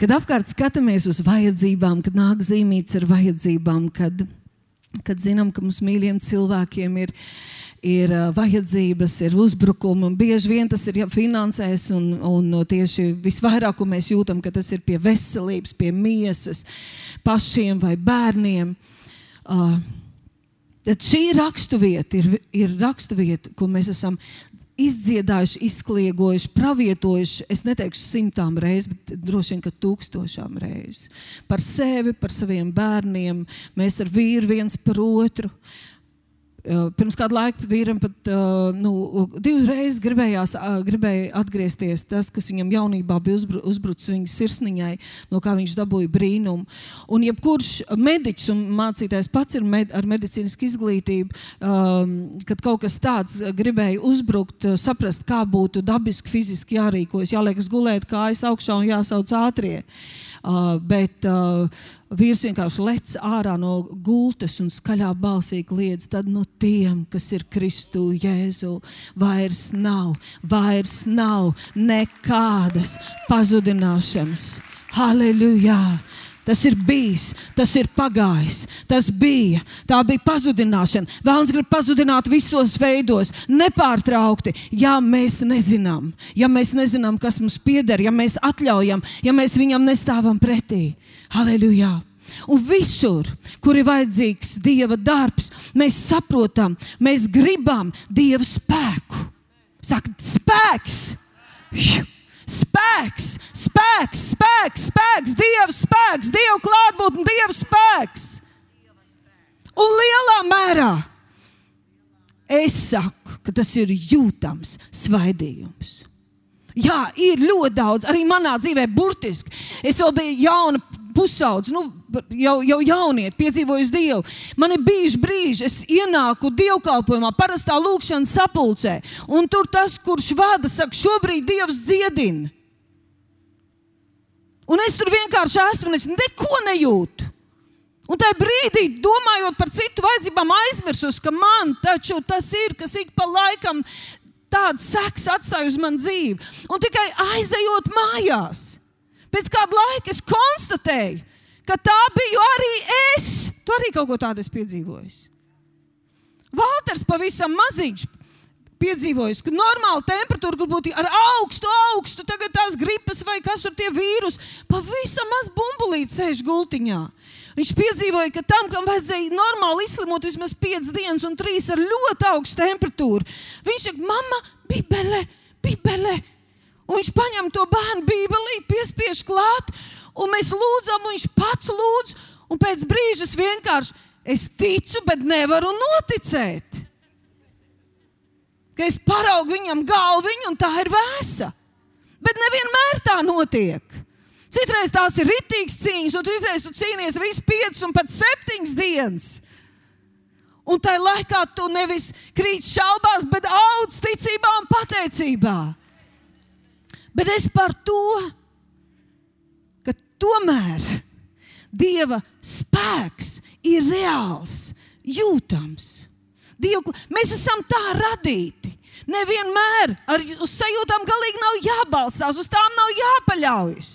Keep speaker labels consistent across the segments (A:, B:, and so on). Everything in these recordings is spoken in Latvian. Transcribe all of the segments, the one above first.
A: Kad apkārt skatāmies uz vajadzībām, kad nāk zīmīts ar vajadzībām, kad, kad zinām, ka mums mīļiem cilvēkiem ir, ir uh, vajadzības, ir uzbrukumi, un bieži vien tas ir finansēs, un, un tieši visvairāk mēs jūtam, ka tas ir pie veselības, pie miesas, pašiem vai bērniem. Uh, Tad šī raksturvieta ir, ir raksturvieta, ko mēs esam izdziedājuši, izkliegojuši, pravietojuši, es neteikšu simtām reizes, bet droši vien, ka tūkstošām reizes. Par sevi, par saviem bērniem, mēs ar vīru viens par otru. Uh, pirms kāda laika vīram pat uh, nu, divreiz gribējās, uh, gribēja atgriezties tas, kas viņam jaunībā bija uzbru, uzbrucis viņa sirsniņai, no kā viņš dabūja brīnumu. Un jebkurš mediķis un mācītājs pats ir med, ar medicīnisku izglītību, um, kad kaut kas tāds gribēja uzbrukt, saprast, kā būtu dabiski, fiziski jārīkojas, jāliekas gulēt kājas augšā un jāsauc ātrie. Uh, Uh, bet uh, vīrs vienkārši lec ārā no gultas un skaļā balsī kliedz. Tad no tiem, kas ir Kristu Jēzu, vairs nav, vairs nav nekādas pazudināšanas. Halleluja! Tas ir bijis, tas ir pagājis, tas bija, tā bija pazudināšana. Vēlams grib pazudināt visos veidos, nepārtraukti, ja mēs nezinām, ja mēs nezinām, kas mums pieder, ja mēs atļaujam, ja mēs viņam nestāvam pretī. Halleluja! Un visur, kur ir vajadzīgs Dieva darbs, mēs saprotam, mēs gribam Dieva spēku. Saka, spēks! Juh! Spēks, spēks, spēks, spēks, Dieva spēks, Dieva klātbūtne, Dieva spēks. Un lielā mērā es saku, ka tas ir jūtams svaidījums. Jā, ir ļoti daudz, arī manā dzīvē, burtiski. Es vēl biju jauna pusaudze, nu, jau, jau jaunieti, piedzīvojusi Dievu. Man ir bijuši brīži, es ienāku dievkalpojumā, parastā lūkšanas sapulcē, un tur tas, kurš vada, saka, šobrīd Dievs dziedina. Un es tur vienkārši esmu, un es neko nejūtu. Un tajā brīdī, domājot par citu vajadzībām, aizmirsus, ka man taču tas ir, kas ik pa laikam tāds seks atstāja uz manu dzīvi. Un tikai aizejot mājās, pēc kāda laika es konstatēju, ka tā biju arī es. Tu arī kaut ko tādu esi piedzīvojis. Valters pavisam maziņš piedzīvojis, ka normāla temperatūra, kur būtu ar augstu, augstu, tagad tās gripas vai kas tur tie vīrusi, pavisam maz bumbulīti sēž gultiņā. Viņš piedzīvoja, ka tam, kam vajadzēja normāli izslimot vismaz 5 dienas un 3 ar ļoti augstu temperatūru, viņš saka, mama, bībele, bībele. Un viņš paņem to bērnu bībelīti, piespiež klāt, un mēs lūdzam, un viņš pats lūdz, un pēc brīža vienkārši es ticu, bet nevaru noticēt. Ka es paraugu viņam galviņu, un tā ir vēsa. Bet nevienmēr tā notiek. Citreiz tās ir ritīgas cīņas, un citreiz tu cīnies visu piecas un pat septiņas dienas. Un tajā laikā tu nevis krīt šaubās, bet audz ticībā un pateicībā. Bet es par to, ka tomēr Dieva spēks ir reāls, jūtams. Dievu, mēs esam tā radīti. Nevienmēr ar sajūtām galīgi nav jābalstās, uz tām nav jāpaļaujas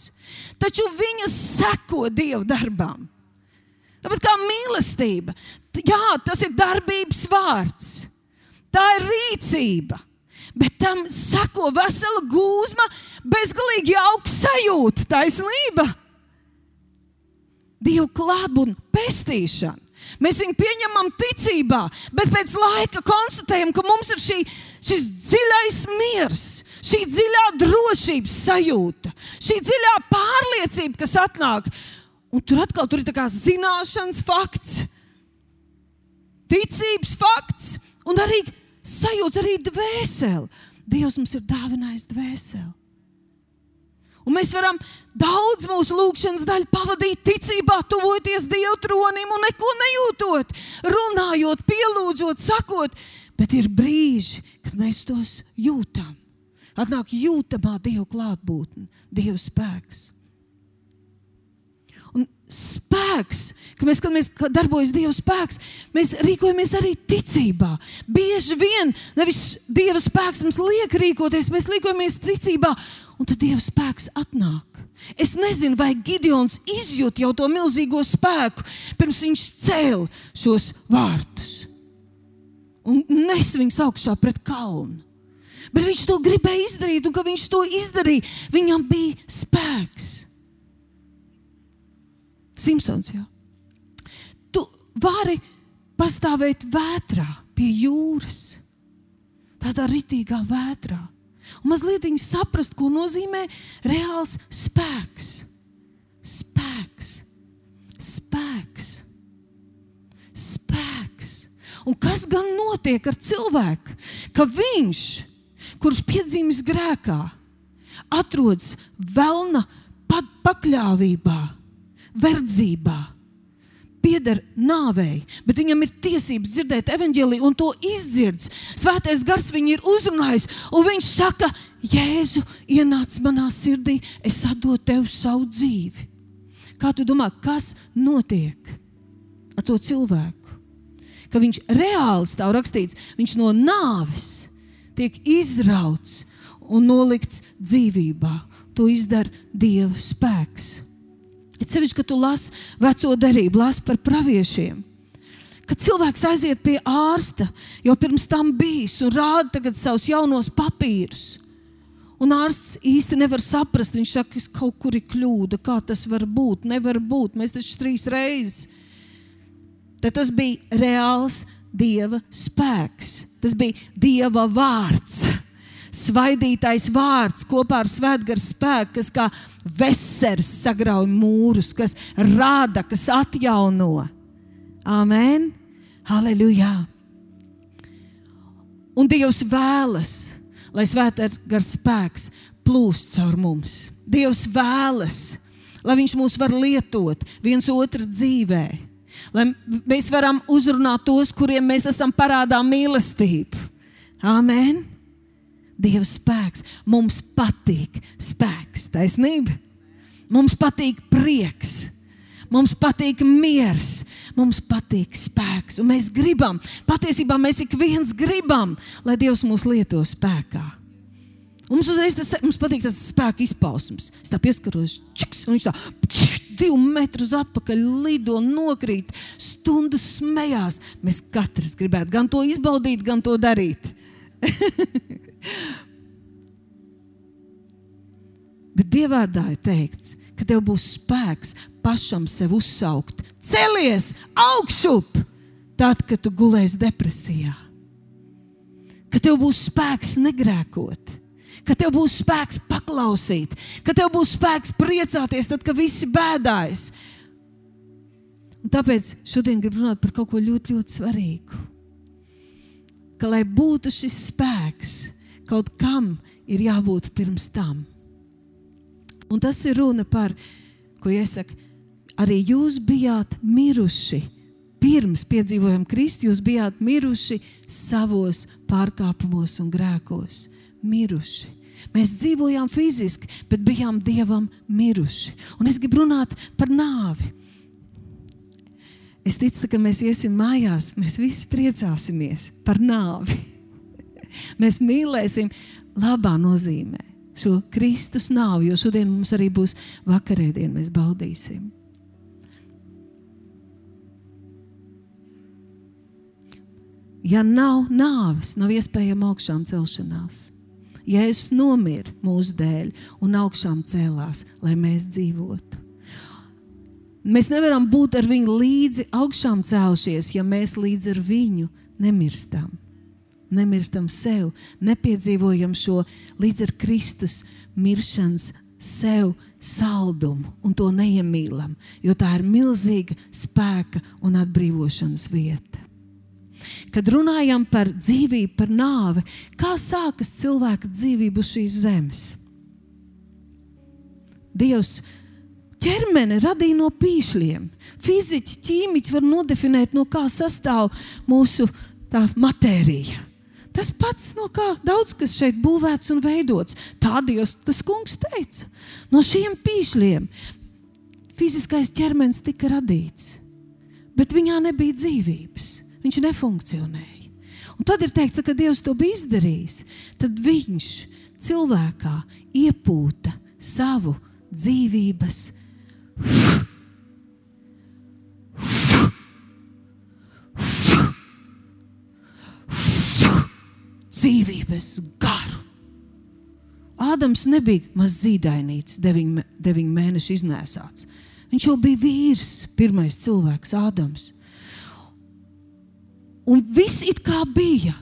A: taču viņas seko Dieva darbām. Tāpat kā mīlestība, jā, tas ir darbības vārds, tā ir rīcība, bet tam seko vesela gūzma, bezgalīgi jauka sajūta, taisnība. Dieva klātbūtne, pestīšana. Mēs viņu pieņemam ticībā, bet pēc laika konstatējam, ka mums ir šī, šis dziļais miers, šī dziļā drošības sajūta, šī dziļā pārliecība, kas atnāk. Un tur atkal tur ir zināšanas fakts, ticības fakts un arī sajūta, arī dvēsele. Dievs mums ir dāvinājis dvēseli. Un mēs varam daudz mūsu lūgšanas daļu pavadīt ticībā, tuvoties Dieva tronim un neko nejūtot, runājot, pielūdzot, sakot. Bet ir brīži, kad mēs tos jūtam. Atnāk jūtamā Dieva klātbūtne, Dieva spēks. Spēks, ka mēs, kad mēs darbojamies Dieva spēks, mēs rīkojamies arī ticībā. Bieži vien nevis Dieva spēks mums liek rīkoties, mēs rīkojamies ticībā, un tad Dieva spēks atnāk. Es nezinu, vai Gideons izjūt jau to milzīgo spēku, pirms viņš cēla šos vārtus un nes viņus augšā pret kalnu. Bet viņš to gribēja izdarīt, un kad viņš to izdarīja, viņam bija spēks. Simpsons. Jā. Tu vari pastāvēt vētrā pie jūras, tādā ritīgā vētrā. Un mazliet saprast, ko nozīmē reāls spēks. Spēks, spēks, spēks. Un kas gan notiek ar cilvēku? Ka viņš, kurš piedzīmis grēkā, atrodas vēlna pakļāvībā verdzībā, pieder nāvei, bet viņam ir tiesības dzirdēt evaņģēliju un to izdzird. Svētais gars viņu ir uzrunājis, un viņš saka, Jēzu, ienāc manā sirdī, es atdodu tev savu dzīvi. Kā tu domā, kas notiek ar to cilvēku? Ka viņš reāli stāv rakstīts, viņš no nāves tiek izrauts un nolikts dzīvībā. To izdara Dieva spēks. Ir sevišķi, kad tu lasi veco derību, lasi par praviešiem. Kad cilvēks aiziet pie ārsta, jau pirms tam bijis un rāda savus jaunos papīrus. Un ārsts īsti nevar saprast. Viņš saka, ka kaut kur ir kļūda. Kā tas var būt? Nevar būt. Mēs taču trīs reizes. Tad tas bija reāls dieva spēks. Tas bija dieva vārds svaidītais vārds kopā ar svētgaru spēku, kas kā vesers sagrauj mūrus, kas rada, kas atjauno. Amen! Halleluja! Un Dievs vēlas, lai svētgars spēks plūst caur mums. Dievs vēlas, lai Viņš mūs var lietot viens otru dzīvē, lai mēs varam uzrunāt tos, kuriem mēs esam parādā mīlestību. Amen! Dieva spēks. Mums patīk spēks, taisnība. Mums patīk prieks. Mums patīk miers, mums patīk spēks, un mēs gribam, patiesībā mēs ik viens gribam, lai Dievs mūs lieto spēkā. Un mums uzreiz tas mums patīk tas spēka izpausmes. Es tā pieskaros, čiks, un viņš tā čiks, divu metrus atpakaļ lido, nokrīt, stundu smējās. Mēs katrs gribētu gan to izbaudīt, gan to darīt. Bet Dievvvārdā ir teikts, ka tev būs spēks pašam sev uzsaukt. Celies augšup, tad, kad tu gulēsi depresijā. Ka tev būs spēks negrēkot, ka tev būs spēks paklausīt, ka tev būs spēks priecāties, tad, kad visi bēdājas. Un tāpēc šodien gribu runāt par kaut ko ļoti, ļoti svarīgu ka, lai būtu šis spēks, kaut kam ir jābūt pirms tam. Un tas ir runa par, ko iesaka, arī jūs bijāt miruši. Pirms piedzīvojām Kristu, jūs bijāt miruši savos pārkāpumos un grēkos. Miruši. Mēs dzīvojām fiziski, bet bijām dievam miruši. Un es gribu runāt par nāvi. Es ticu, ka mēs iesim mājās, mēs visi priecāsimies par nāvi. Mēs mīlēsim labā nozīmē šo Kristus nāvi, jo šodien mums arī būs vakarēdiena, mēs baudīsim. Ja nav nāves, nav iespējama augšām celšanās. Jēzus nomira mūsu dēļ un augšām cēlās, lai mēs dzīvotu. Mēs nevaram būt ar viņu līdzi augšām celšies, ja mēs līdz ar viņu nemirstam. Nemirstam sev, nepiedzīvojam šo līdz ar Kristus miršanas sev saldumu un to neiemīlam, jo tā ir milzīga spēka un atbrīvošanas vieta. Kad runājam par dzīvību, par nāvi, kā sākas cilvēka dzīvība uz šīs zemes? Dievs ķermeni radīja no pīšļiem. Fiziķi, ķīmiķi var nodefinēt, no kā sastāv mūsu matērija. Tas pats, no kā daudz kas šeit būvēts un veidots. Tā Dievs, tas kungs teica, no šiem pīšļiem. fiziskais ķermenis tika radīts, bet viņā nebija dzīvības. Viņš nefunkcionēja. Un tad ir teikts, ka Dievs to bija izdarījis. Tad viņš cilvēkā iepūta savu dzīvības. Dzīvības garu. Ādams nebija mazs zīdainīts, deviņu, deviņu mēnešu iznēsāts. Viņš jau bija vīrs, pirmais cilvēks, Ādams. Un viss it kā bija,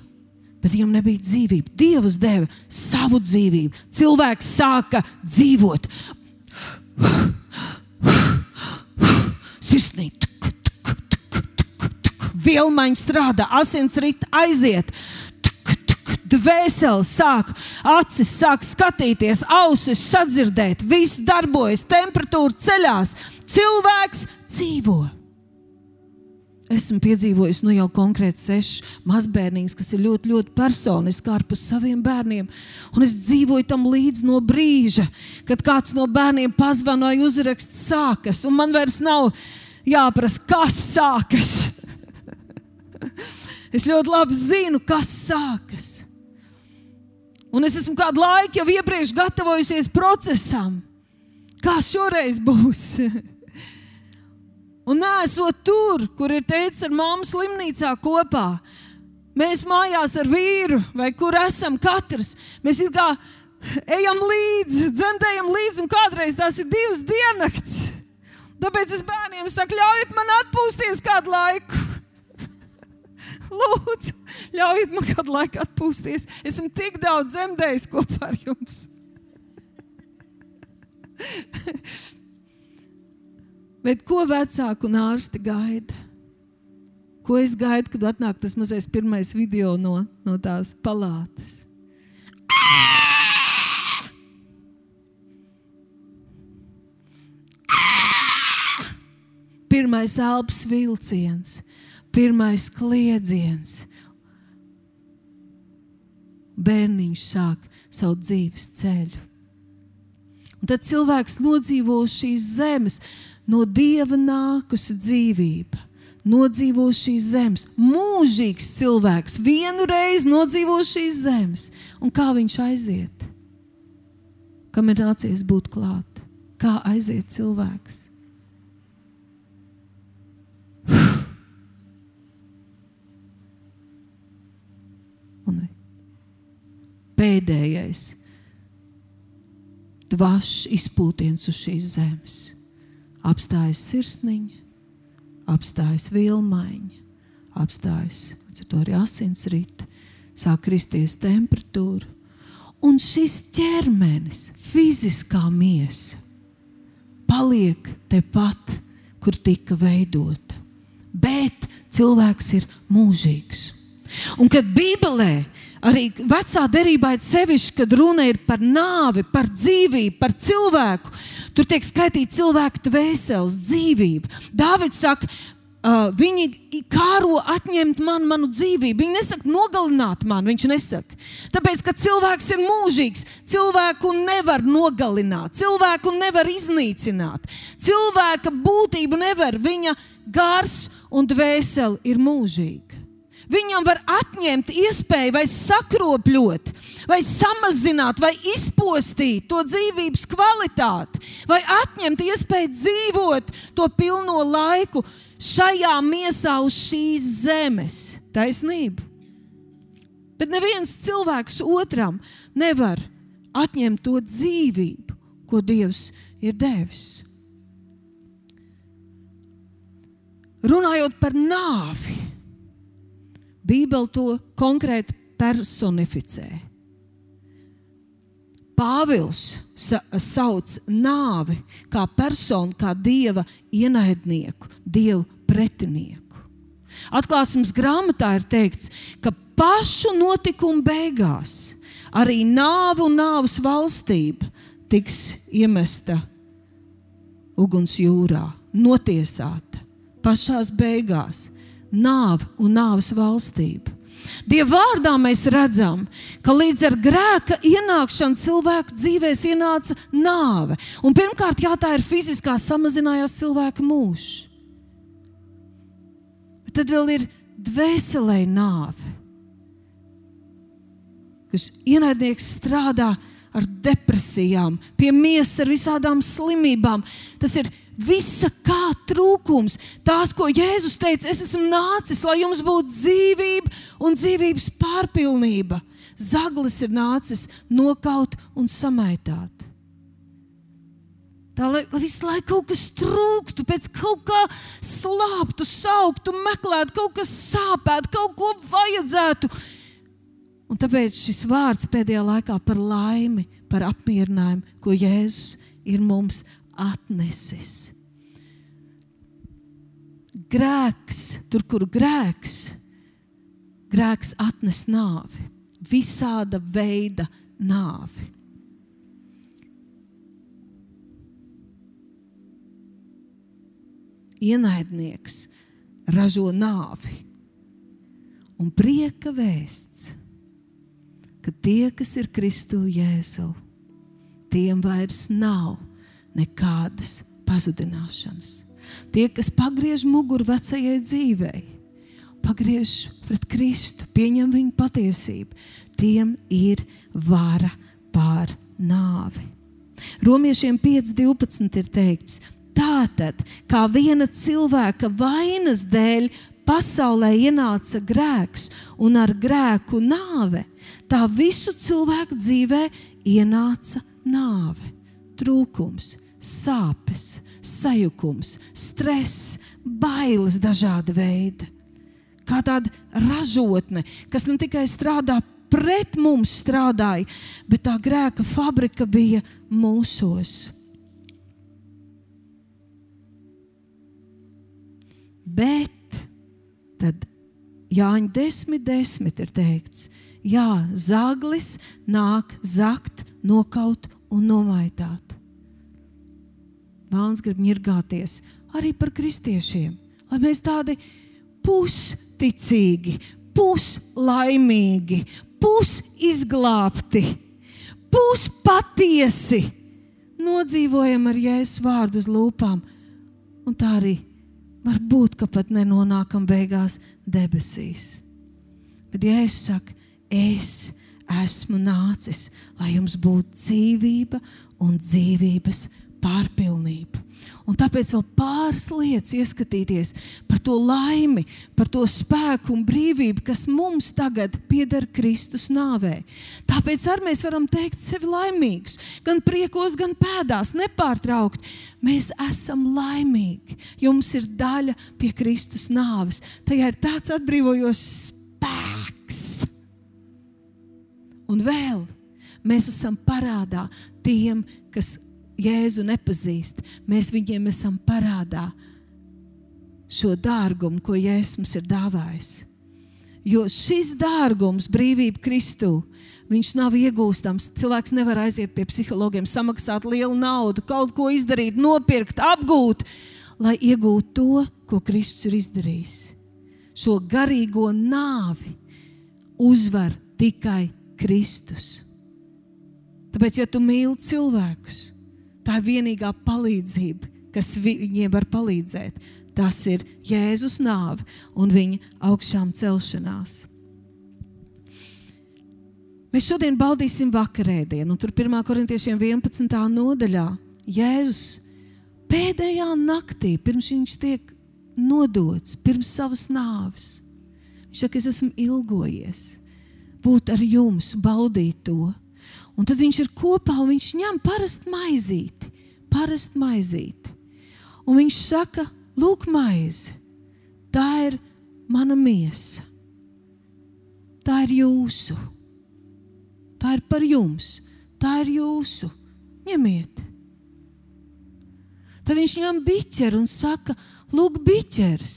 A: bet viņam nebija dzīvība. Dievs deva savu dzīvību. Cilvēks sāka dzīvot. Sirsnīgi. Vilmaņa strādā, asins rīt aiziet dvēseli sāk, acis sāk skatīties, ausis sadzirdēt, viss darbojas, temperatūra ceļās, cilvēks dzīvo. Esmu piedzīvojis nu jau konkrēti sešas mazbērnības, kas ir ļoti, ļoti personiski ārpus saviem bērniem. Un es dzīvoju tam līdzi no brīža, kad kāds no bērniem pazvanoja, uzraksts sākas, un man vairs nav jāprasa, kas sākas. es ļoti labi zinu, kas sākas. Un es esmu kādu laiku jau iepriekš gatavojusies procesam, kā šoreiz būs. Un nesot tur, kur ir teicis ar māmu slimnīcā kopā, mēs mājās ar vīru, vai kur esam katrs, mēs kā ejam līdzi, dzemdējam līdzi, un kādreiz tās ir divas diennakts. Tāpēc es bērniem saku, ļaujiet man atpūsties kādu laiku. Lūdzu, ļaujiet man kādu laiku atpūsties. Esmu tik daudz dzemdējis kopā ar jums. Bet ko vecāku un ārsti gaida? Ko es gaidu, kad atnāk tas mazais pirmais video no, no tās palātas? Pirmais elpas vilciens, pirmais kliedziens. Bērniņš sāk savu dzīves ceļu. Un tad cilvēks nodzīvo šīs zemes, no dieva nākusi dzīvība. Nodzīvo šīs zemes, mūžīgs cilvēks, vienu reizi nodzīvo šīs zemes. Un kā viņš aiziet? Kam ir nācies būt klāt? Kā aiziet cilvēks? Pēdējais dvašs izpūtiens uz šīs zemes. Apstājas sirsniņa, apstājas vilmaiņa, apstājas arī asinsrite, sāk kristies temperatūra. Un šis ķermenis, fiziskā miesa, paliek tepat, kur tika veidota. Bet cilvēks ir mūžīgs. Un kad Bībelē, arī vecā derībā ir sevišķi, kad runa ir par nāvi, par dzīvību, par cilvēku, tur tiek skaitīta cilvēka dvēseles, dzīvība. Dāvids saka, Uh, viņi kāro atņemt man manu dzīvību. Viņi nesaka nogalināt mani. Viņš nesaka. Tāpēc, ka cilvēks ir mūžīgs, cilvēku nevar nogalināt, cilvēku nevar iznīcināt. Cilvēka būtību nevar. Viņa gars un dvēsele ir mūžīga. Viņam var atņemt iespēju vai sakropļot, vai samazināt, vai izpostīt to dzīvības kvalitāti, vai atņemt iespēju dzīvot to pilno laiku šajā miesā uz šīs zemes. Taisnība. Bet neviens cilvēks otram nevar atņemt to dzīvību, ko Dievs ir devis. Runājot par nāvi, Bībele to konkrēti personificē. Pāvils sa sauc nāvi kā personu, kā dieva ienaidnieku, dievu pretinieku. Atklāsmes grāmatā ir teikts, ka pašu notikumu beigās arī nāve un nāves valstība tiks iemesta uguns jūrā, notiesāta pašās beigās nāve un nāves valstība. Dieva vārdā mēs redzam, ka līdz ar grēka ienākšanu cilvēku dzīvēs ienāca nāve. Un pirmkārt, jā, tā ir fiziskā, samazinājās cilvēka mūžs. Bet tad vēl ir dvēselē nāve. Kas ienaidnieks strādā ar depresijām, pie miesas ar visādām slimībām. Tas ir visa kā trūkums. Tās, ko Jēzus teica, es esmu nācis, lai jums būtu dzīvība un dzīvības pārpilnība. Zaglis ir nācis nokaut un samaitāt. Tā lai, lai visu laiku kaut kas trūktu, pēc kaut kā slāptu, sauktu, meklētu, kaut kas sāpētu, kaut ko vajadzētu. Un tāpēc šis vārds pēdējā laikā par laimi, par apmierinājumu, ko Jēzus ir mums atnesis. Grēks, tur, kur grēks, grēks atnes nāvi, visāda veida nāvi. Ienaidnieks ražo nāvi un prieka vēsts, ka tie, kas ir Kristu Jēzu, tiem vairs nav nekādas pazudināšanas. Tie, kas pagriež muguru vecajai dzīvei, pagriež pret Kristu, pieņem viņa patiesību, tiem ir vara pār nāvi. Romiešiem 5.12 ir teikts, tātad, kā viena cilvēka vainas dēļ pasaulē ienāca grēks un ar grēku nāve, tā visu cilvēku dzīvē ienāca nāve, trūkums sāpes, sajukums, stress, bailes dažāda veida. Kā tāda ražotne, kas ne tikai strādā pret mums, strādāja, bet tā grēka fabrika bija mūsos. Bet tad Jāņa 10, 10 ir teikts, jā, zaglis nāk zakt, nokaut un nomaitāt. Vēlams grib ņirgāties arī par kristiešiem, lai mēs tādi pusticīgi, puslaimīgi, pusizglābti, puspatiesi nodzīvojam ar jēzus vārdu uz lūpām. Un tā arī var būt, ka pat nenonākam beigās debesīs. Bet Jēzus saka, es esmu nācis, lai jums būtu dzīvība un dzīvības pārpilnību. Un tāpēc vēl pāris lietas ieskatīties par to laimi, par to spēku un brīvību, kas mums tagad pieder Kristus nāvē. Tāpēc arī mēs varam teikt sevi laimīgus, gan priekos, gan pēdās, nepārtraukt. Mēs esam laimīgi, jo mums ir daļa pie Kristus nāves. Tajā ir tāds atbrīvojošs spēks. Un vēl mēs esam parādā tiem, kas Jēzu nepazīst, mēs viņiem esam parādā šo dārgumu, ko Jēzus mums ir dāvājis. Jo šis dārgums, brīvība Kristū, viņš nav iegūstams. Cilvēks nevar aiziet pie psihologiem, samaksāt lielu naudu, kaut ko izdarīt, nopirkt, apgūt, lai iegūtu to, ko Kristus ir izdarījis. Šo garīgo nāvi uzvar tikai Kristus. Tāpēc, ja tu mīli cilvēkus, Tā ir vienīgā palīdzība, kas viņiem var palīdzēt. Tas ir Jēzus nāve un viņa augšām celšanās. Mēs šodien baudīsim vakarēdienu, un tur 1. korintiešiem 11. nodaļā Jēzus pēdējā naktī, pirms viņš tiek nodots, pirms savas nāves. Viņš saka, es esmu ilgojies būt ar jums, baudīt to. Un tad viņš ir kopā un viņš ņem parastu maizīti. Parastu maizīti. Un viņš saka, lūk, maize, tā ir mana miesa. Tā ir jūsu. Tā ir par jums. Tā ir jūsu. Ņemiet. Tad viņš ņem biķeru un saka, lūk, biķers.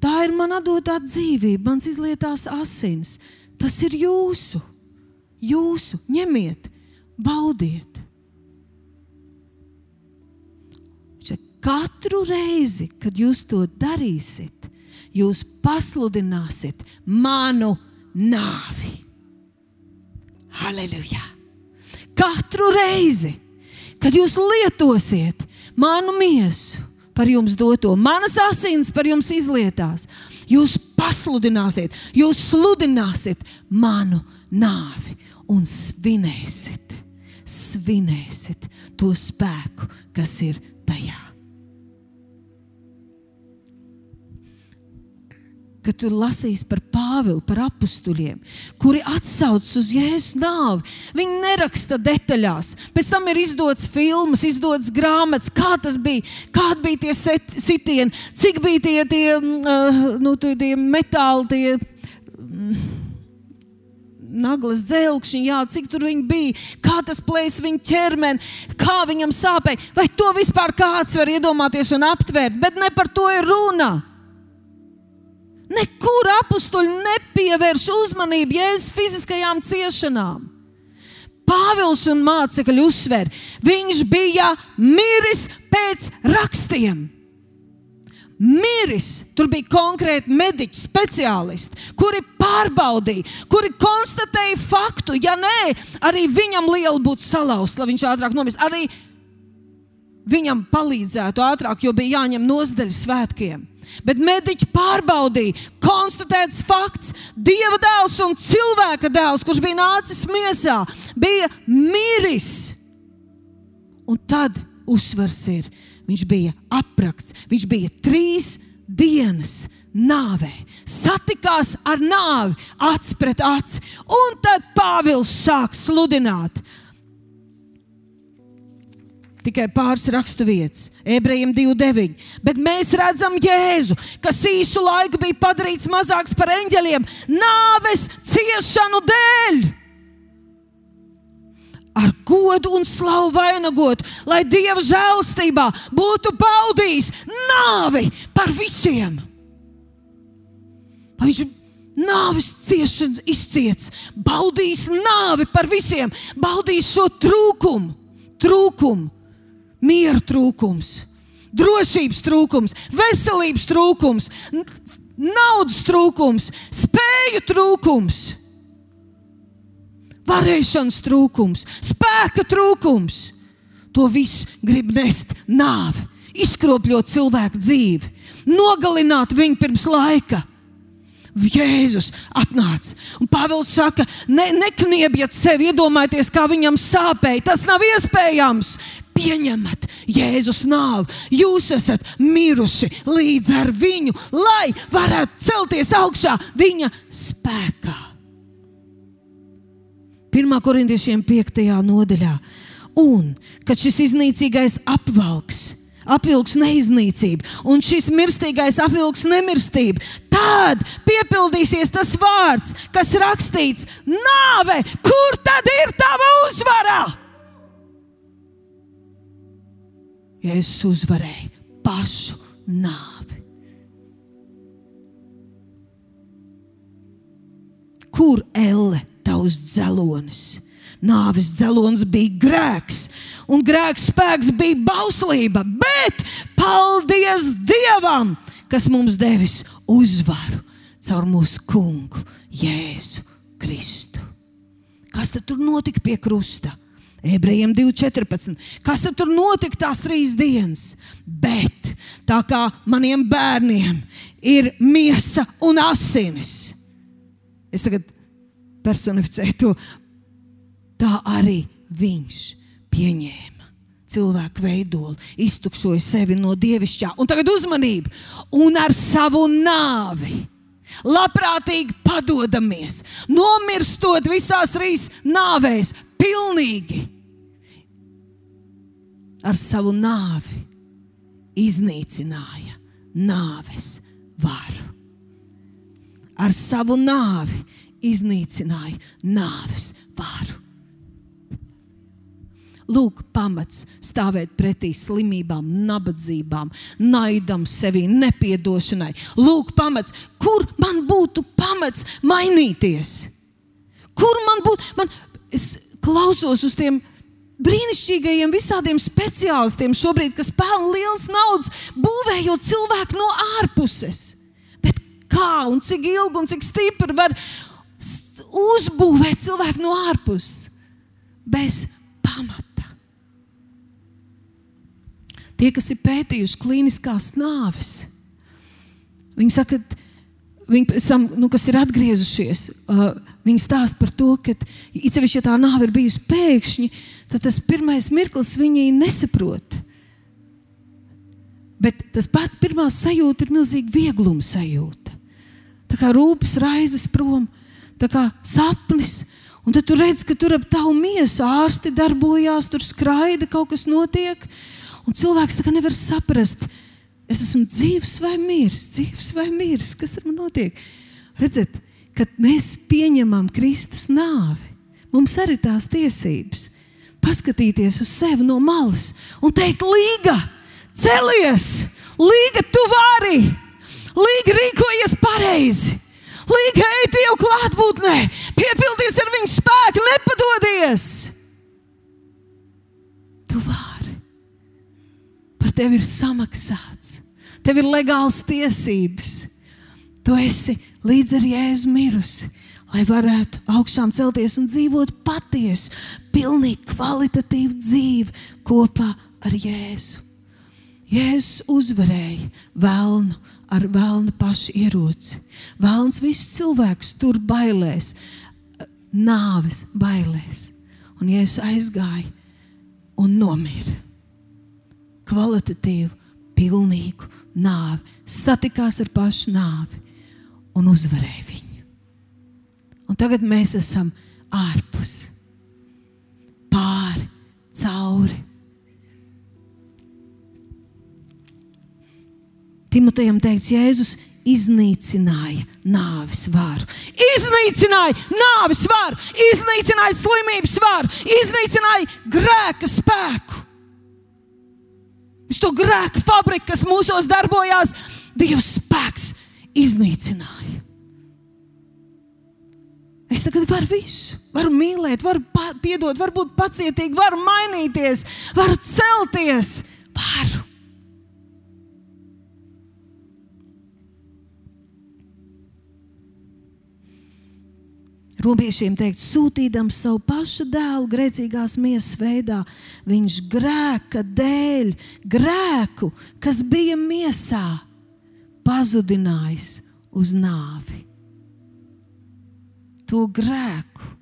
A: Tā ir mana dotā dzīvība, mans izlietās asins. Tas ir jūsu jūsu, ņemiet, baudiet. Katru reizi, kad jūs to darīsiet, jūs pasludināsiet manu nāvi. Halleluja! Katru reizi, kad jūs lietosiet manu miesu par jums doto, manas asins par jums izlietās, jūs pasludināsiet, jūs sludināsiet manu nāvi un svinēsiet, svinēsiet to spēku, kas ir tajā. kad tu lasīsi par Pāvilu, par apstuļiem, kuri atsaucas uz Jēzus nāvi. Viņi neraksta detaļās. Pēc tam ir izdots filmas, izdots grāmatas, kā tas bija, kādi bija tie sitieni, cik bija tie, tie, uh, nu, tie metāli. Tie, mm, naglas dzelkšņi, jā, cik tur viņi bija, kā tas plēs viņa ķermeni, kā viņam sāpēja. Vai to vispār kāds var iedomāties un aptvert, bet ne par to ir runa. Nekur apstuļi nepievērš uzmanību Jēzus fiziskajām ciešanām. Pāvils un mācekļi uzsver, viņš bija miris pēc rakstiem. Miris, tur bija konkrēti mediķi, speciālisti, kuri pārbaudīja, kuri konstatēja faktu. Ja nē, arī viņam liela būtu salauzta, lai viņš ātrāk nomirst. Arī viņam palīdzētu ātrāk, jo bija jāņem nosdaļa svētkiem. Bet mediķi pārbaudīja, konstatēts fakts, Dieva dēls un cilvēka dēls, kurš bija nācis miesā, bija miris. Un tad uzsvars ir, viņš bija aprakts, viņš bija trīs dienas nāvē, satikās ar nāvi acs pret aci, un tad Pāvils sāk sludināt. Tikai pāris rakstu vietas, ebrejiem 2,9. Bet mēs redzam Jēzu, kas īsu laiku bija padarīts mazāks par eņģeļiem, nāves ciešanu dēļ. Ar godu un slavu vainagot, lai Dieva žēlstībā būtu baudījis nāvi par visiem. Lai viņš nāves ciešanas izciets, baudījis nāvi par visiem, baudījis šo trūkumu, trūkumu miera trūkums, drošības trūkums, veselības trūkums, naudas trūkums, spēju trūkums, varēšanas trūkums, spēka trūkums. To viss grib nest nāve, izkropļot cilvēku dzīvi, nogalināt viņu pirms laika. Jēzus atnāca. Un Pāvils saka, ne, nekniebiet sevi, iedomājieties, kā viņam sāpēja. Tas nav iespējams. Pieņemat Jēzus nāvi. Jūs esat miruši līdz ar viņu, lai varētu celties augšā viņa spēkā. 1. korintiešiem 5. nodaļā. Un kad šis iznīcīgais apvalks apvilks neiznīcību, un šis mirstīgais apvilks nemirstību. Tad piepildīsies tas vārds, kas rakstīts: Nāve, kur tad ir tava uzvara? Jēzus uzvarēja pašu nāvi. Kur elle tavs dzelonis? Nāves dzelonis bija grēks, un grēks spēks bija bauslība, bet paldies Dievam, kas mums devis uzvaru caur mūsu kungu Jēzu Kristu. Kas tad tur notika pie krusta? Ebrejiem 2,14. Kas tad tur notika tās trīs dienas? Bet tā kā maniem bērniem ir miesa un asinis, es tagad personificēju to tā arī viņš pieņēma cilvēku veidolu, iztukšoja sevi no dievišķā. Un tagad uzmanību, un ar savu nāvi. Labprātīgi padodamies, nomirstot visās trīs nāvēs, pilnīgi ar savu nāvi iznīcināja nāves varu. Ar savu nāvi iznīcināja nāves varu. Lūk, pamats stāvēt pretī slimībām, nabadzībām, naidam sevi, nepiedošanai. Lūk, pamats, kur man būtu pamats mainīties. Kur man būtu, man, es klausos uz tiem brīnišķīgajiem visādiem speciālistiem šobrīd, kas pelna liels naudas, būvējot cilvēku no ārpuses. Bet kā un cik ilgi un cik stipri var uzbūvēt cilvēku no ārpuses bez pamata. Tie, kas ir pētījuši klīniskās nāves, viņi saka, ka viņi, tam, nu, kas ir atgriezušies, uh, viņi stāsta par to, ka, īpaši, ja tā nāve ir bijusi pēkšņi, tad tas pirmais mirklis viņi nesaprot. Bet tas pats pirmā sajūta ir milzīga viegluma sajūta. Tā kā rūpes raizes prom, tā kā sapnis. Un tad tu redz, ka tur ap tavu miesu ārsti darbojās, tur skraida, kaut kas notiek. Un cilvēks nevar saprast, es esmu dzīves vai miris, dzīves vai miris, kas ar mani notiek. Redziet, kad mēs pieņemam Kristus nāvi, mums arī tās tiesības paskatīties uz sevi no malas un teikt, Līga, celies, Līga, tu vari, Līga rīkojies pareizi. Līga, ej, jau klātbūtnē, piepildies ar viņu spēku, nepadodies. Tu vari. Par tevi ir samaksāts, tev ir legāls tiesības. Tu esi līdz ar Jēzu mirusi, lai varētu augšām celties un dzīvot patiesu, pilnīgi kvalitatīvu dzīvi kopā ar Jēzu. Jēzus uzvarēja vēlnu ar vēlnu pašu ieroci. Vēlns visus cilvēkus tur bailēs, nāves bailēs. Un Jēzus aizgāja un nomira. Kvalitatīvu, pilnīgu nāvi, satikās ar pašu nāvi un uzvarēja viņu. Un tagad mēs esam ārpus, pāri, cauri Timotejam teikts, Jēzus iznīcināja nāves varu. Iznīcināja nāves varu, iznīcināja slimības varu, iznīcināja grēka spēku. Viņš to grēka fabriku, kas mūsos darbojās, Dieva spēks iznīcināja. Es tagad varu visu. Varu mīlēt, varu piedot, varu būt pacietīga, varu mainīties, varu celties. Varu. Robiešiem teikt, sūtīdams savu pašu dēlu grēcīgās miesas veidā, viņš grēka dēļ, grēku, kas bija miesā, pazudinājis uz nāvi. To grēku,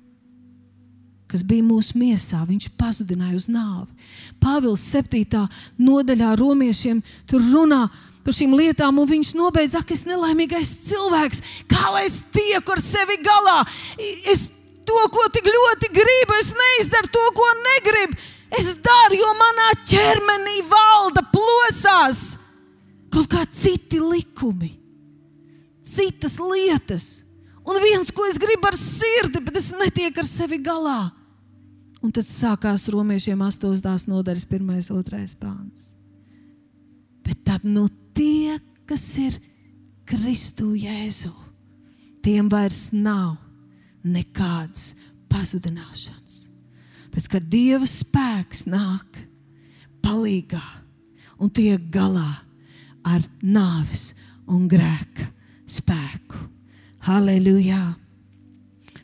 A: kas bija mūsu miesā, viņš pazudināja uz nāvi. Pāvils 7. nodaļā romiešiem tur runā par par šīm lietām, un viņš nobeidz, ak, es nelaimīgais cilvēks, kā lai es tieku ar sevi galā. Es to, ko tik ļoti gribu, es neizdaru to, ko negribu. Es daru, jo manā ķermenī valda plosās kaut kādi citi likumi, citas lietas. Un viens, ko es gribu ar sirdi, bet es netieku ar sevi galā. Un tad sākās romiešiem 8. nodaļas, 1. un 2. pāns. Bet tad nu tie, kas ir Kristu Jēzu, tiem vairs nav nekādas pazudināšanas. Pēc kad Dieva spēks nāk palīgā un tiek galā ar nāves un grēka spēku. Halleluja!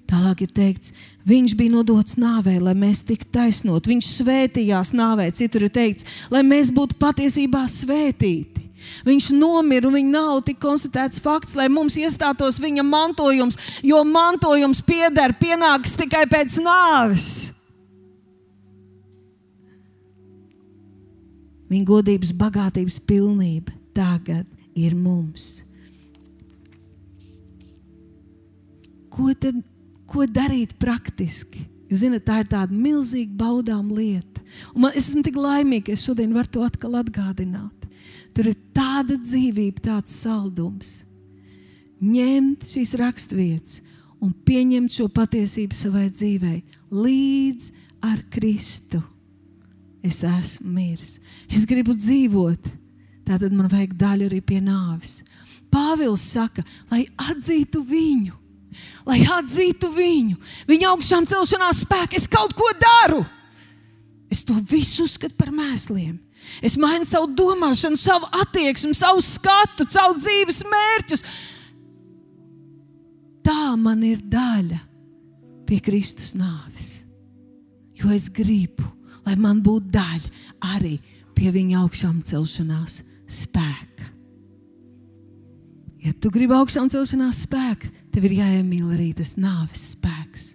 A: Tālāk ir teikts, viņš bija nodots nāvē, lai mēs tiktu taisnot. Viņš svētījās nāvē, citur ir teikts, lai mēs būtu patiesībā svētīti. Viņš nomira, un viņa nav tik konstatēts fakts, lai mums iestātos viņa mantojums, jo mantojums pieder pienāks tikai pēc nāves. Viņa godības, bagātības pilnība tagad ir mums. Ko tad ko darīt praktiski? Jūs zināt, tā ir tāda milzīga baudām lieta. Un man, es esmu tik laimīga, ka es šodien varu to atkal atgādināt. Tur ir tāda dzīvība, tāds saldums. Ņemt šīs raksturvietas un pieņemt šo patiesību savai dzīvei līdz ar Kristu. Es esmu miris. Es gribu dzīvot. Tātad man vajag daļu arī pie nāves. Pāvils saka, lai atzītu viņu, lai atzītu viņu, viņa augšām celšanās spēku. Es kaut ko daru. Es to visu uzskatu par mēsliem. Es mainu savu domāšanu, savu attieksmi, savu skatu, savu dzīves mērķus. man ir daļa pie Kristus nāves. Jo es gribu, lai man būtu daļa arī pie viņa augšām celšanās spēka. Ja tu gribi augšām celšanās spēku, tev ir jāiemīl arī tas nāves spēks.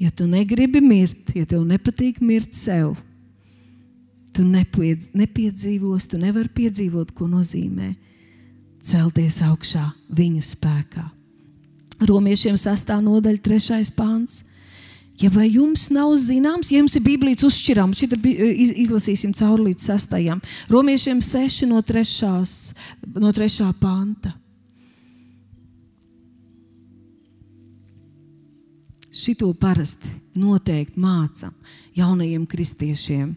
A: Ja tu negribi mirt, ja tev nepatīk mirt sev, tu nepiedz, nepiedzīvos, tu nevari piedzīvot, ko nozīmē celties augšā viņa spēkā. Romiešiem 6. nodaļa, 3. pāns. Ja vai jums nav zināms, ja jums ir Bībeles uzšķirām, šeit iz, izlasīsim cauri līdz 6. Romiešiem 6 no 3. No 3. panta. Šito parasti noteikti mācām jaunajiem kristiešiem,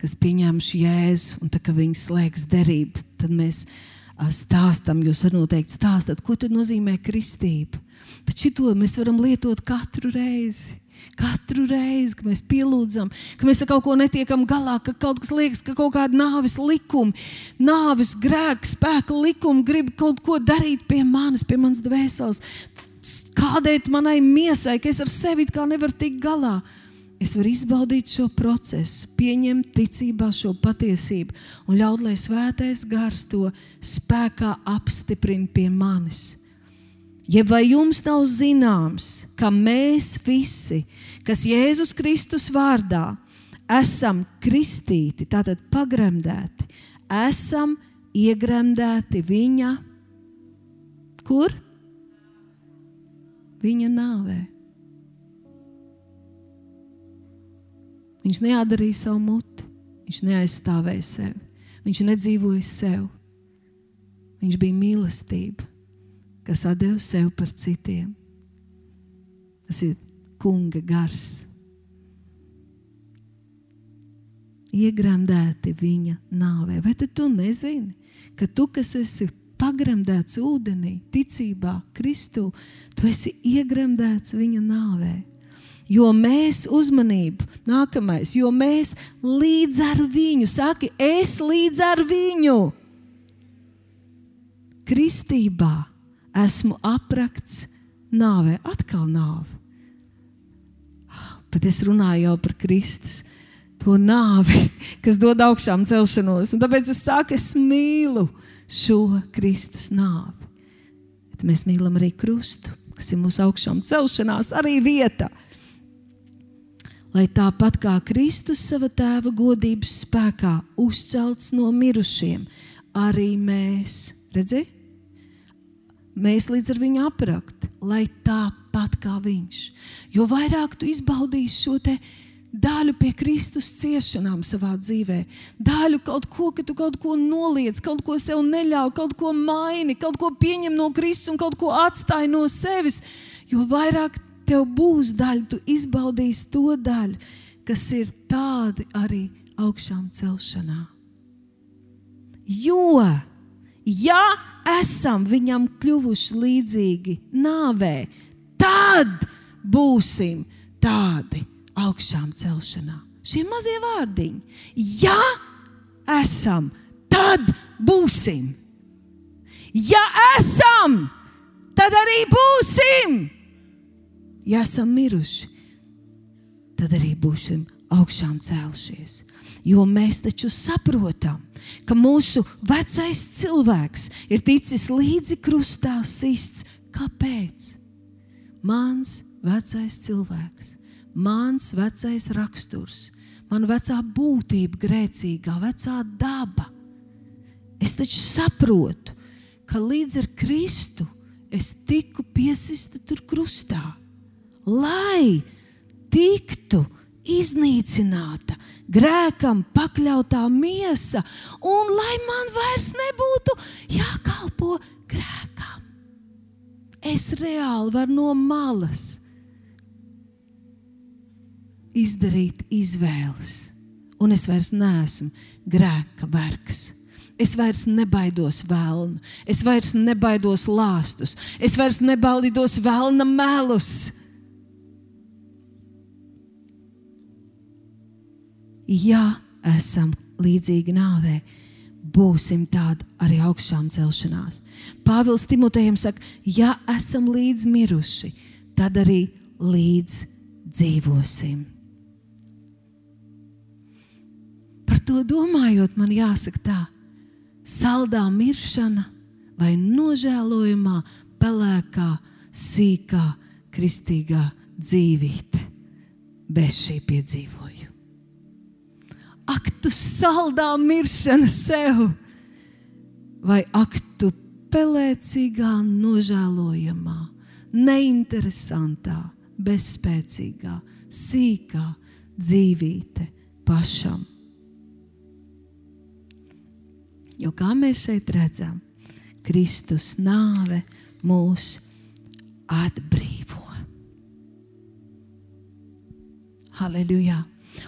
A: kas pieņēmuši jēzu, un tā kā viņi slēgs derību, tad mēs stāstam, jūs varat noteikti stāstīt, ko tad nozīmē kristība. Bet šito mēs varam lietot katru reizi. Katru reizi, kad mēs pielūdzam, ka mēs ar kaut ko netiekam galā, ka kaut kas liekas, ka kaut kāda nāves likuma, nāves grēka, spēka likuma grib kaut ko darīt pie manis, pie manas dvēseles kādēt manai miesai, ka es ar sevi kā nevaru tikt galā. Es varu izbaudīt šo procesu, pieņemt ticībā šo patiesību un ļaut, lai svētais gars to spēkā apstiprina pie manis. Jeb vai jums nav zināms, ka mēs visi, kas Jēzus Kristus vārdā esam kristīti, tātad pagremdēti, esam iegremdēti viņa kur? Viņa nāvē. Viņš neatdarīja savu muti, viņš neaizstāvēja sevi, viņš nedzīvoja sev. Viņš bija mīlestība, kas deva sev par citiem. Tas ir kunga gars. Iegrandēti viņa nāvē. Vai tu nezini, ka tu, kas esi pagremdēts ūdenī, ticībā, Kristū, tu esi iegremdēts viņa nāvē. Jo mēs uzmanību, nākamais, jo mēs līdz ar viņu, saki, es līdz ar viņu kristībā esmu aprakts nāvē, atkal nāve. Bet es runāju jau par Kristus, to nāvi, kas dod augšām celšanos. Un tāpēc es saku, es mīlu šo Kristus nāvi. Bet mēs mīlam arī krustu, kas ir mūsu augšām celšanās, arī vieta. Lai tāpat kā Kristus savā tēva godības spēkā uzcelts no mirušiem, arī mēs, redziet, mēs līdz ar viņu aprakt, lai tāpat kā viņš. Jo vairāk tu izbaudīsi šo te daļu pie Kristus ciešanām savā dzīvē, daļu kaut ko, ka tu kaut ko noliec, kaut ko sev neļauj, kaut ko maini, kaut ko pieņem no Kristus un kaut ko atstāj no sevis. Jo vairāk tev būs daļa, tu izbaudīsi to daļu, kas ir tādi arī augšām celšanā. Jo, ja esam viņam kļuvuši līdzīgi nāvē, tad būsim tādi augšām celšanā. Šie mazie vārdiņi. Ja esam, tad būsim. Ja esam, tad arī būsim. Ja esam miruši, tad arī būsim augšām celšies. Jo mēs taču saprotam, ka mūsu vecais cilvēks ir ticis līdzi krustā sists. Kāpēc? Mans vecais cilvēks mans vecais raksturs, mana vecā būtība, grēcīgā, vecā daba. Es taču saprotu, ka līdz ar Kristu es tiku piesista tur krustā, lai tiktu iznīcināta, grēkam pakļautā miesa, un lai man vairs nebūtu jākalpo grēkam. Es reāli varu no malas izdarīt izvēles. Un es vairs neesmu grēka vergs. Es vairs nebaidos vēlnu, es vairs nebaidos lāstus, es vairs nebaidos vēlna melus. Ja esam līdzīgi nāvē, būsim tādi arī augšām celšanās. Pāvils Timotejam saka, ja esam līdz miruši, tad arī līdz dzīvosim. Par to domājot, man jāsaka tā, saldā miršana vai nožēlojamā, pelēkā, sīkā, kristīgā dzīvīte bez šī piedzīvojuma. Ak, tu saldā miršana sev, vai ak, tu pelēcīgā, nožēlojamā, neinteresantā, bezspēcīgā, sīkā dzīvīte pašam. Jo kā mēs šeit redzam, Kristus nāve mūs atbrīvo. Halleluja!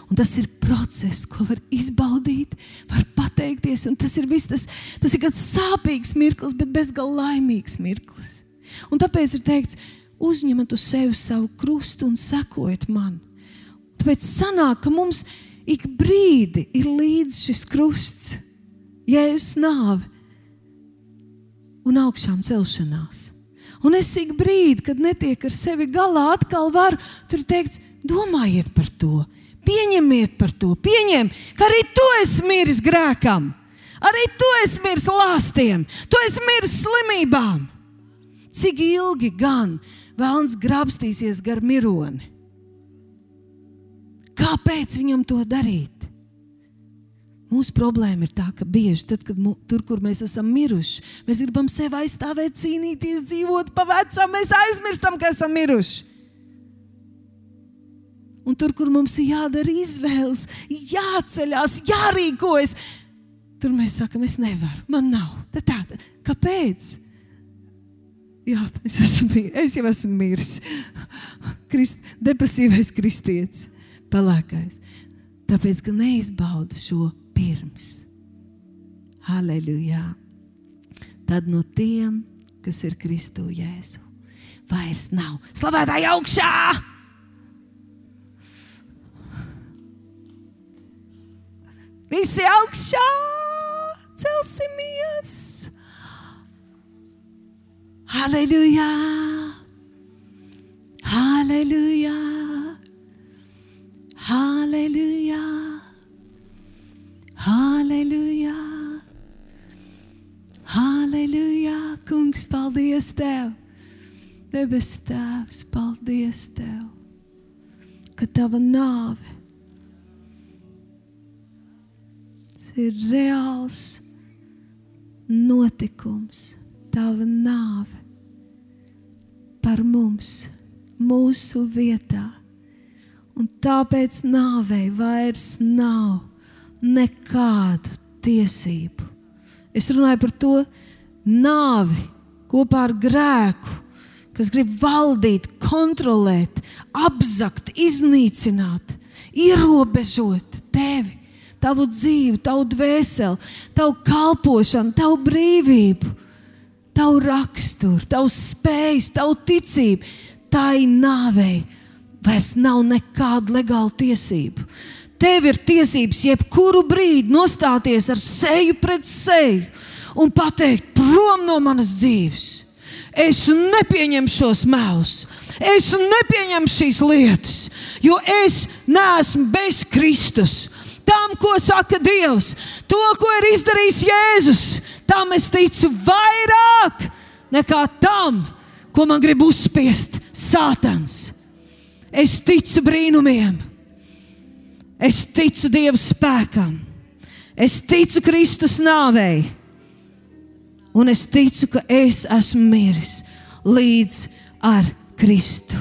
A: Un tas ir process, ko var izbaudīt, var pateikties. Tas ir, viss, tas, tas ir kāds sāpīgs mirklis, bet bezgalīgi laimīgs mirklis. Un tāpēc ir teikts, uzņemat uz sevi savu krustu un sekojiet man. Tāpēc sanāk, ka mums ik brīdi ir līdzi šis krusts, jēzus nāve un augšām celšanās. Un es ik brīdi, kad netiek ar sevi galā, atkal varu tur teikt, domājiet par to, pieņemiet par to, pieņem, ka arī tu esi miris grēkam, arī tu esi miris lāstiem, tu esi miris slimībām. Cik ilgi gan vēlams grabstīsies gar mironi? Kāpēc viņam to darīt? Mūsu problēma ir tā, ka bieži tad, kad mū, tur, kur mēs esam miruši, mēs gribam sevi aizstāvēt, cīnīties, dzīvot pa vecam, mēs aizmirstam, ka esam miruši. Un tur, kur mums ir jādara izvēles, jāceļās, jārīkojas, tur mēs sakām, es nevaru, man nav. Tad tā, kāpēc? Jā, es, esmu, es jau esmu miris. Krist, depresīvais kristietis, pelēkais. Tāpēc, ka neizbauda šo pirms. Halleluja! Tad no tiem, kas ir Kristu Jēzu, vairs nav slavētāji augšā! Visi augšā! Celsimies! Halleluja! Halleluja! Halleluja! Halleluja! Halleluja! Kungs, paldies Tev! Debes Tēvs, paldies Tev, ka Tava nāve ir reāls notikums, Tava nāve par mums, mūsu vietā. Un tāpēc nāvei vairs nav nekādu tiesību. Es runāju par to nāvi kopā ar grēku, kas grib valdīt, kontrolēt, apzakt, iznīcināt, ierobežot tevi, tavu dzīvi, tavu dvēseli, tavu kalpošanu, tavu brīvību, tavu raksturu, tavu spējas, tavu ticību. Tā ir nāvei. Vairs nav nekāda legāla tiesība. Tev ir tiesības jebkuru brīdi nostāties ar seju pret seju un pateikt, prom no manas dzīves. Es nepieņemu šos melus, es nepieņemu šīs lietas, jo es neesmu bez Kristus. Tam, ko saka Dievs, to, ko ir izdarījis Jēzus, tam es ticu vairāk nekā tam, ko man grib uzspiest Sātans. Es ticu brīnumiem. Es ticu Dieva spēkam, es ticu Kristus nāvei, un es ticu, ka es esmu miris līdz ar Kristu.